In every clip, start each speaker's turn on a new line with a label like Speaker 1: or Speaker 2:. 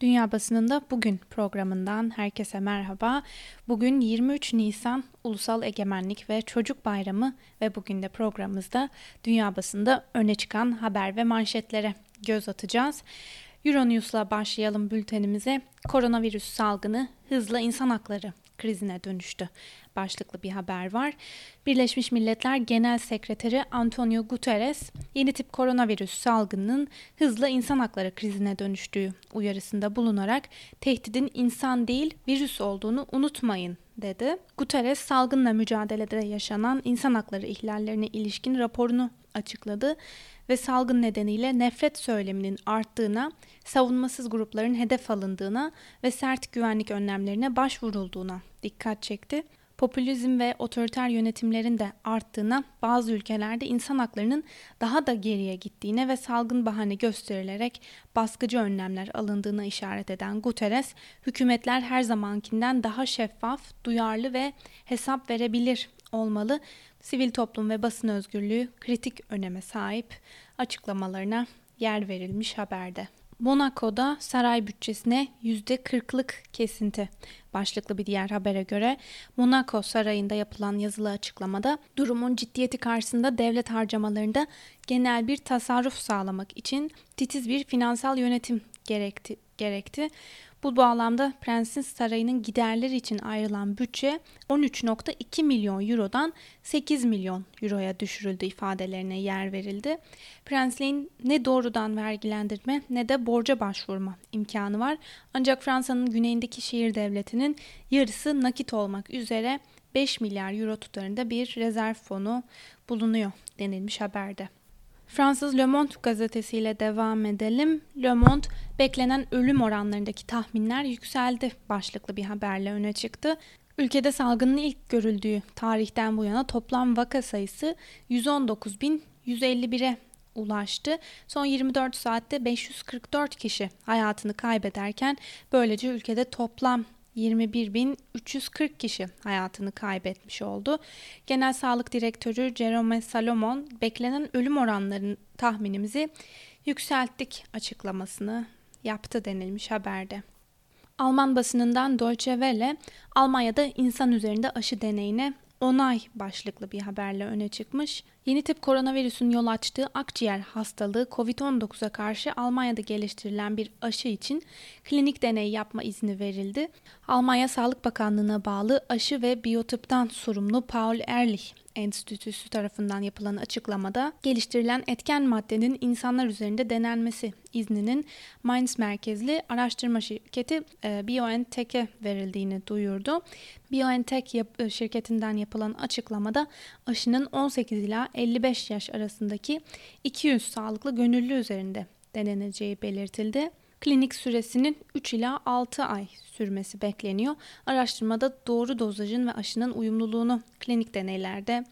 Speaker 1: Dünya Basınında Bugün programından herkese merhaba. Bugün 23 Nisan Ulusal Egemenlik ve Çocuk Bayramı ve bugün de programımızda dünya basında öne çıkan haber ve manşetlere göz atacağız. Euronews'la başlayalım bültenimize. Koronavirüs salgını hızla insan hakları krizine dönüştü başlıklı bir haber var. Birleşmiş Milletler Genel Sekreteri Antonio Guterres, yeni tip koronavirüs salgınının hızla insan hakları krizine dönüştüğü uyarısında bulunarak tehdidin insan değil virüs olduğunu unutmayın dedi. Guterres salgınla mücadelede yaşanan insan hakları ihlallerine ilişkin raporunu açıkladı ve salgın nedeniyle nefret söyleminin arttığına, savunmasız grupların hedef alındığına ve sert güvenlik önlemlerine başvurulduğuna dikkat çekti. Popülizm ve otoriter yönetimlerin de arttığına, bazı ülkelerde insan haklarının daha da geriye gittiğine ve salgın bahane gösterilerek baskıcı önlemler alındığına işaret eden Guterres, hükümetler her zamankinden daha şeffaf, duyarlı ve hesap verebilir olmalı. Sivil toplum ve basın özgürlüğü kritik öneme sahip açıklamalarına yer verilmiş haberde. Monaco'da saray bütçesine %40'lık kesinti başlıklı bir diğer habere göre Monaco sarayında yapılan yazılı açıklamada durumun ciddiyeti karşısında devlet harcamalarında genel bir tasarruf sağlamak için titiz bir finansal yönetim gerekti. gerekti. Bu bağlamda Prensin Sarayı'nın giderleri için ayrılan bütçe 13.2 milyon eurodan 8 milyon euroya düşürüldü ifadelerine yer verildi. Prensliğin ne doğrudan vergilendirme ne de borca başvurma imkanı var. Ancak Fransa'nın güneyindeki şehir devletinin yarısı nakit olmak üzere 5 milyar euro tutarında bir rezerv fonu bulunuyor denilmiş haberde. Fransız Le Monde gazetesiyle devam edelim. Le Monde, beklenen ölüm oranlarındaki tahminler yükseldi başlıklı bir haberle öne çıktı. Ülkede salgının ilk görüldüğü tarihten bu yana toplam vaka sayısı 119.151'e ulaştı. Son 24 saatte 544 kişi hayatını kaybederken böylece ülkede toplam 21.340 kişi hayatını kaybetmiş oldu. Genel Sağlık Direktörü Jerome Salomon beklenen ölüm oranlarının tahminimizi yükselttik açıklamasını yaptı denilmiş haberde. Alman basınından Deutsche Welle, Almanya'da insan üzerinde aşı deneyine onay başlıklı bir haberle öne çıkmış. Yeni tip koronavirüsün yol açtığı akciğer hastalığı COVID-19'a karşı Almanya'da geliştirilen bir aşı için klinik deney yapma izni verildi. Almanya Sağlık Bakanlığı'na bağlı aşı ve biyotıptan sorumlu Paul Ehrlich Enstitüsü tarafından yapılan açıklamada geliştirilen etken maddenin insanlar üzerinde denenmesi izninin Mainz merkezli araştırma şirketi e, BioNTech'e verildiğini duyurdu. BioNTech e, şirketinden yapılan açıklamada aşının 18 ila 55 yaş arasındaki 200 sağlıklı gönüllü üzerinde deneneceği belirtildi. Klinik süresinin 3 ila 6 ay sürmesi bekleniyor. Araştırmada doğru dozajın ve aşının uyumluluğunu klinik deneylerde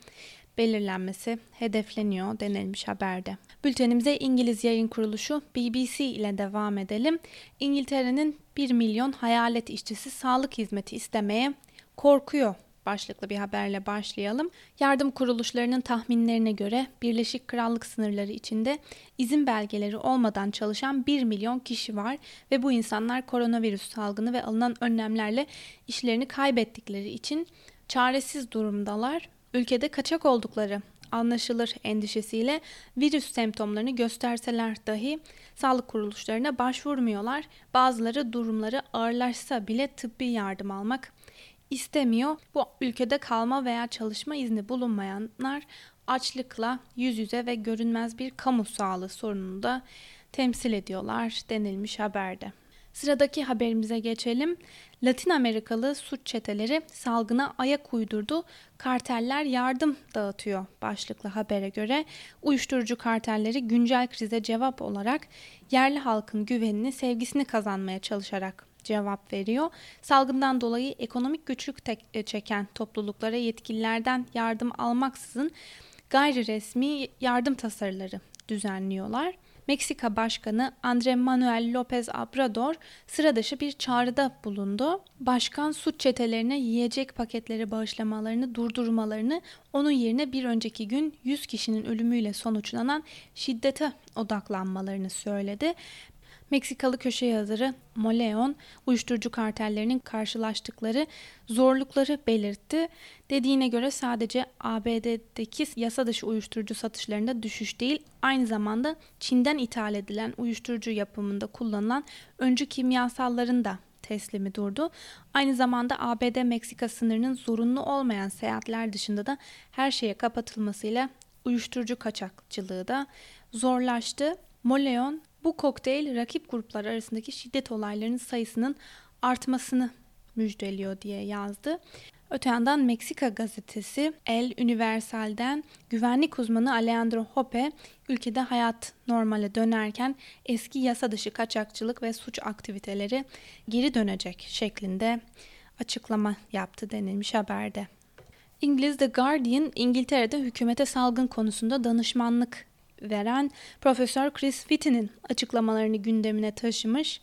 Speaker 1: belirlenmesi hedefleniyor denilmiş haberde. Bültenimize İngiliz yayın kuruluşu BBC ile devam edelim. İngiltere'nin 1 milyon hayalet işçisi sağlık hizmeti istemeye korkuyor başlıklı bir haberle başlayalım. Yardım kuruluşlarının tahminlerine göre Birleşik Krallık sınırları içinde izin belgeleri olmadan çalışan 1 milyon kişi var ve bu insanlar koronavirüs salgını ve alınan önlemlerle işlerini kaybettikleri için çaresiz durumdalar. Ülkede kaçak oldukları anlaşılır endişesiyle virüs semptomlarını gösterseler dahi sağlık kuruluşlarına başvurmuyorlar. Bazıları durumları ağırlaşsa bile tıbbi yardım almak istemiyor. Bu ülkede kalma veya çalışma izni bulunmayanlar açlıkla yüz yüze ve görünmez bir kamu sağlığı sorununu da temsil ediyorlar denilmiş haberde. Sıradaki haberimize geçelim. Latin Amerikalı suç çeteleri salgına ayak uydurdu. Karteller yardım dağıtıyor başlıklı habere göre. Uyuşturucu kartelleri güncel krize cevap olarak yerli halkın güvenini, sevgisini kazanmaya çalışarak cevap veriyor. Salgından dolayı ekonomik güçlük e, çeken topluluklara yetkililerden yardım almaksızın gayri resmi yardım tasarıları düzenliyorlar. Meksika Başkanı Andre Manuel López Obrador sıradışı bir çağrıda bulundu. Başkan suç çetelerine yiyecek paketleri bağışlamalarını durdurmalarını, onun yerine bir önceki gün 100 kişinin ölümüyle sonuçlanan şiddete odaklanmalarını söyledi. Meksikalı köşe yazarı Moleon uyuşturucu kartellerinin karşılaştıkları zorlukları belirtti. Dediğine göre sadece ABD'deki yasa dışı uyuşturucu satışlarında düşüş değil, aynı zamanda Çin'den ithal edilen uyuşturucu yapımında kullanılan öncü kimyasalların da teslimi durdu. Aynı zamanda ABD-Meksika sınırının zorunlu olmayan seyahatler dışında da her şeye kapatılmasıyla uyuşturucu kaçakçılığı da zorlaştı. Moleon bu kokteyl rakip gruplar arasındaki şiddet olaylarının sayısının artmasını müjdeliyor diye yazdı. Öte yandan Meksika gazetesi El Universal'den güvenlik uzmanı Alejandro Hoppe ülkede hayat normale dönerken eski yasa dışı kaçakçılık ve suç aktiviteleri geri dönecek şeklinde açıklama yaptı denilmiş haberde. İngiliz The Guardian, İngiltere'de hükümete salgın konusunda danışmanlık veren Profesör Chris Whitty'nin açıklamalarını gündemine taşımış.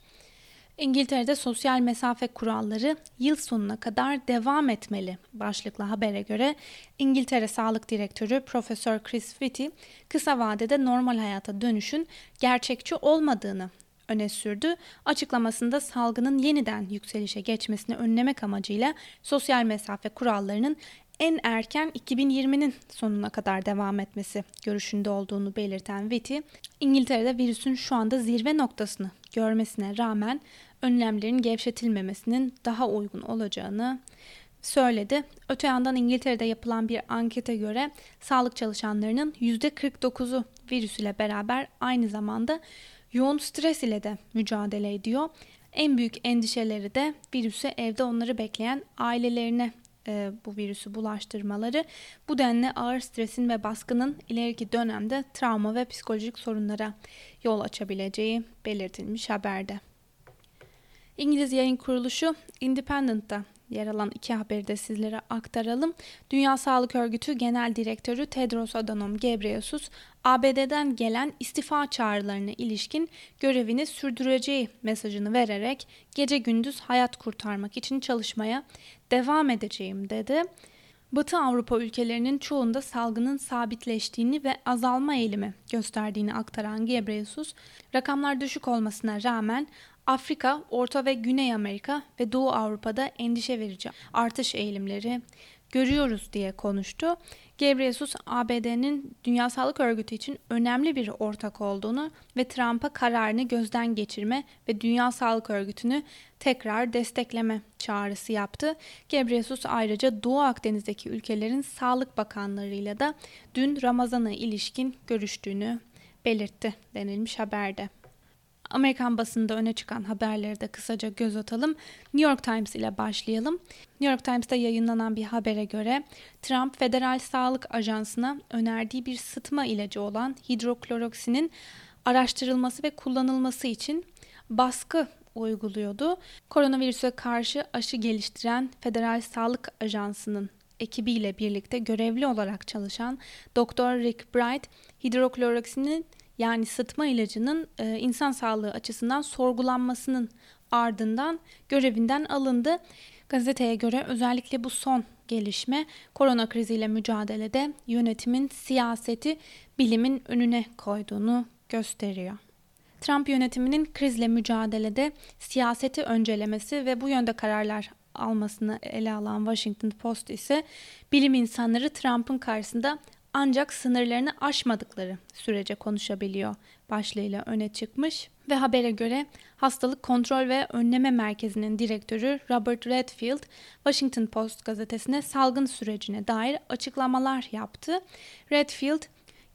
Speaker 1: İngiltere'de sosyal mesafe kuralları yıl sonuna kadar devam etmeli başlıklı habere göre İngiltere Sağlık Direktörü Profesör Chris Whitty kısa vadede normal hayata dönüşün gerçekçi olmadığını öne sürdü. Açıklamasında salgının yeniden yükselişe geçmesini önlemek amacıyla sosyal mesafe kurallarının en erken 2020'nin sonuna kadar devam etmesi görüşünde olduğunu belirten Viti, İngiltere'de virüsün şu anda zirve noktasını görmesine rağmen önlemlerin gevşetilmemesinin daha uygun olacağını söyledi. Öte yandan İngiltere'de yapılan bir ankete göre sağlık çalışanlarının %49'u virüs ile beraber aynı zamanda yoğun stres ile de mücadele ediyor. En büyük endişeleri de virüsü evde onları bekleyen ailelerine e, bu virüsü bulaştırmaları bu denli ağır stresin ve baskının ileriki dönemde travma ve psikolojik sorunlara yol açabileceği belirtilmiş haberde. İngiliz yayın kuruluşu Independent'ta yer alan iki haberi de sizlere aktaralım. Dünya Sağlık Örgütü Genel Direktörü Tedros Adhanom Ghebreyesus, ABD'den gelen istifa çağrılarına ilişkin görevini sürdüreceği mesajını vererek gece gündüz hayat kurtarmak için çalışmaya devam edeceğim dedi. Batı Avrupa ülkelerinin çoğunda salgının sabitleştiğini ve azalma eğilimi gösterdiğini aktaran Gebreyesus, rakamlar düşük olmasına rağmen Afrika, Orta ve Güney Amerika ve Doğu Avrupa'da endişe verici artış eğilimleri görüyoruz diye konuştu. Gebreyesus ABD'nin Dünya Sağlık Örgütü için önemli bir ortak olduğunu ve Trump'a kararını gözden geçirme ve Dünya Sağlık Örgütü'nü tekrar destekleme çağrısı yaptı. Gebreyesus ayrıca Doğu Akdeniz'deki ülkelerin sağlık bakanlarıyla da dün Ramazan'a ilişkin görüştüğünü belirtti denilmiş haberde. Amerikan basında öne çıkan haberleri de kısaca göz atalım. New York Times ile başlayalım. New York Times'ta yayınlanan bir habere göre Trump Federal Sağlık Ajansı'na önerdiği bir sıtma ilacı olan hidrokloroksinin araştırılması ve kullanılması için baskı uyguluyordu. Koronavirüse karşı aşı geliştiren Federal Sağlık Ajansı'nın ekibiyle birlikte görevli olarak çalışan Dr. Rick Bright hidrokloroksinin yani sıtma ilacının e, insan sağlığı açısından sorgulanmasının ardından görevinden alındı. Gazeteye göre özellikle bu son gelişme korona kriziyle mücadelede yönetimin siyaseti bilimin önüne koyduğunu gösteriyor. Trump yönetiminin krizle mücadelede siyaseti öncelemesi ve bu yönde kararlar almasını ele alan Washington Post ise bilim insanları Trump'ın karşısında ancak sınırlarını aşmadıkları sürece konuşabiliyor başlığıyla öne çıkmış ve habere göre Hastalık Kontrol ve Önleme Merkezi'nin direktörü Robert Redfield Washington Post gazetesine salgın sürecine dair açıklamalar yaptı. Redfield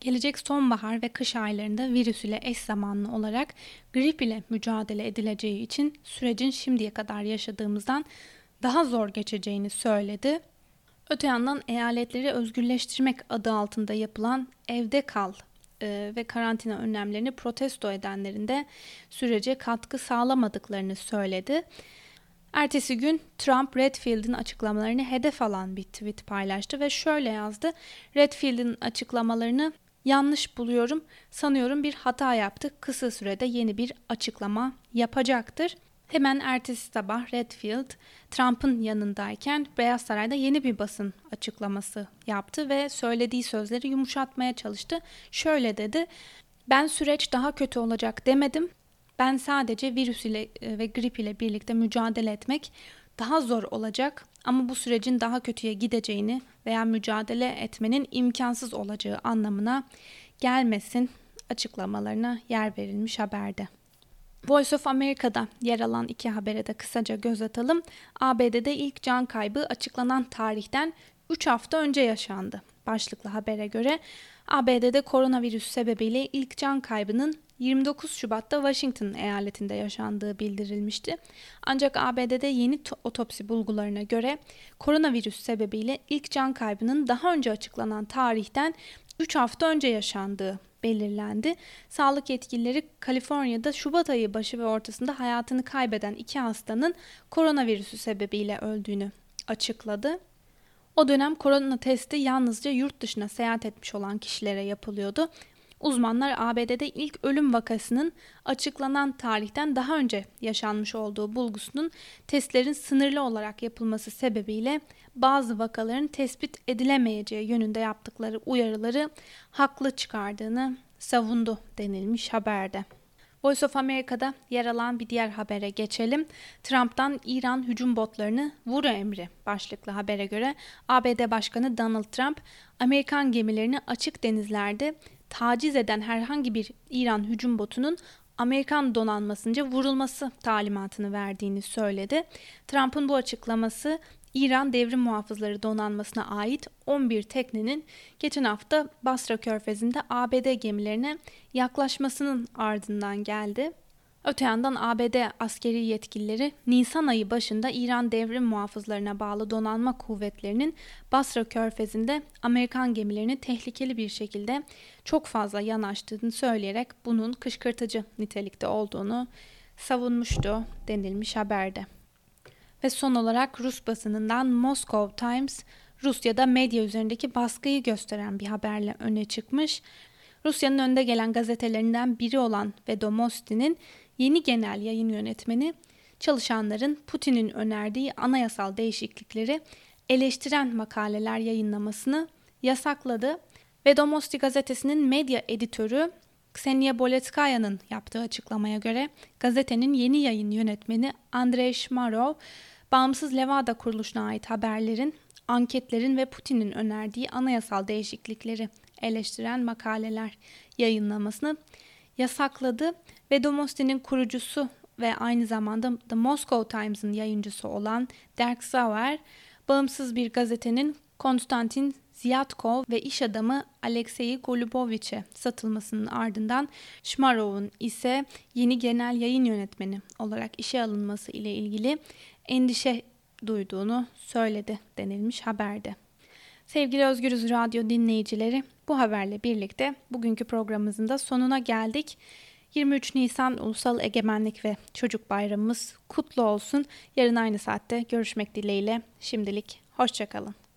Speaker 1: gelecek sonbahar ve kış aylarında virüs ile eş zamanlı olarak grip ile mücadele edileceği için sürecin şimdiye kadar yaşadığımızdan daha zor geçeceğini söyledi Öte yandan eyaletleri özgürleştirmek adı altında yapılan evde kal e, ve karantina önlemlerini protesto edenlerin de sürece katkı sağlamadıklarını söyledi. Ertesi gün Trump Redfield'in açıklamalarını hedef alan bir tweet paylaştı ve şöyle yazdı. Redfield'in açıklamalarını yanlış buluyorum. Sanıyorum bir hata yaptı. Kısa sürede yeni bir açıklama yapacaktır. Hemen ertesi sabah Redfield Trump'ın yanındayken Beyaz Saray'da yeni bir basın açıklaması yaptı ve söylediği sözleri yumuşatmaya çalıştı. Şöyle dedi: "Ben süreç daha kötü olacak demedim. Ben sadece virüs ile e, ve grip ile birlikte mücadele etmek daha zor olacak ama bu sürecin daha kötüye gideceğini veya mücadele etmenin imkansız olacağı anlamına gelmesin açıklamalarına yer verilmiş haberde. Voice of America'da yer alan iki habere de kısaca göz atalım. ABD'de ilk can kaybı açıklanan tarihten 3 hafta önce yaşandı. Başlıklı habere göre ABD'de koronavirüs sebebiyle ilk can kaybının 29 Şubat'ta Washington eyaletinde yaşandığı bildirilmişti. Ancak ABD'de yeni otopsi bulgularına göre koronavirüs sebebiyle ilk can kaybının daha önce açıklanan tarihten 3 hafta önce yaşandığı belirlendi. Sağlık yetkilileri Kaliforniya'da Şubat ayı başı ve ortasında hayatını kaybeden iki hastanın koronavirüsü sebebiyle öldüğünü açıkladı. O dönem korona testi yalnızca yurt dışına seyahat etmiş olan kişilere yapılıyordu. Uzmanlar ABD'de ilk ölüm vakasının açıklanan tarihten daha önce yaşanmış olduğu bulgusunun testlerin sınırlı olarak yapılması sebebiyle bazı vakaların tespit edilemeyeceği yönünde yaptıkları uyarıları haklı çıkardığını savundu denilmiş haberde. Voice of America'da yer alan bir diğer habere geçelim. Trump'tan İran hücum botlarını vuru emri başlıklı habere göre ABD Başkanı Donald Trump Amerikan gemilerini açık denizlerde taciz eden herhangi bir İran hücum botunun Amerikan donanmasınca vurulması talimatını verdiğini söyledi. Trump'ın bu açıklaması İran Devrim Muhafızları Donanması'na ait 11 teknenin geçen hafta Basra Körfezi'nde ABD gemilerine yaklaşmasının ardından geldi. Öte yandan ABD askeri yetkilileri Nisan ayı başında İran devrim muhafızlarına bağlı donanma kuvvetlerinin Basra körfezinde Amerikan gemilerini tehlikeli bir şekilde çok fazla yanaştığını söyleyerek bunun kışkırtıcı nitelikte olduğunu savunmuştu denilmiş haberde. Ve son olarak Rus basınından Moscow Times Rusya'da medya üzerindeki baskıyı gösteren bir haberle öne çıkmış. Rusya'nın önde gelen gazetelerinden biri olan Vedomosti'nin yeni genel yayın yönetmeni çalışanların Putin'in önerdiği anayasal değişiklikleri eleştiren makaleler yayınlamasını yasakladı. Vedomosti gazetesinin medya editörü Ksenia Boletskaya'nın yaptığı açıklamaya göre gazetenin yeni yayın yönetmeni Andrei Shmarov, bağımsız Levada kuruluşuna ait haberlerin, anketlerin ve Putin'in önerdiği anayasal değişiklikleri eleştiren makaleler yayınlamasını yasakladı ve Domosti'nin kurucusu ve aynı zamanda The Moscow Times'ın yayıncısı olan Derek Sauer, bağımsız bir gazetenin Konstantin Ziyatkov ve iş adamı Alexei Golubovich'e satılmasının ardından Shmarov'un ise yeni genel yayın yönetmeni olarak işe alınması ile ilgili endişe duyduğunu söyledi denilmiş haberde. Sevgili Özgürüz Radyo dinleyicileri, bu haberle birlikte bugünkü programımızın da sonuna geldik. 23 Nisan Ulusal Egemenlik ve Çocuk Bayramımız kutlu olsun. Yarın aynı saatte görüşmek dileğiyle. Şimdilik hoşçakalın.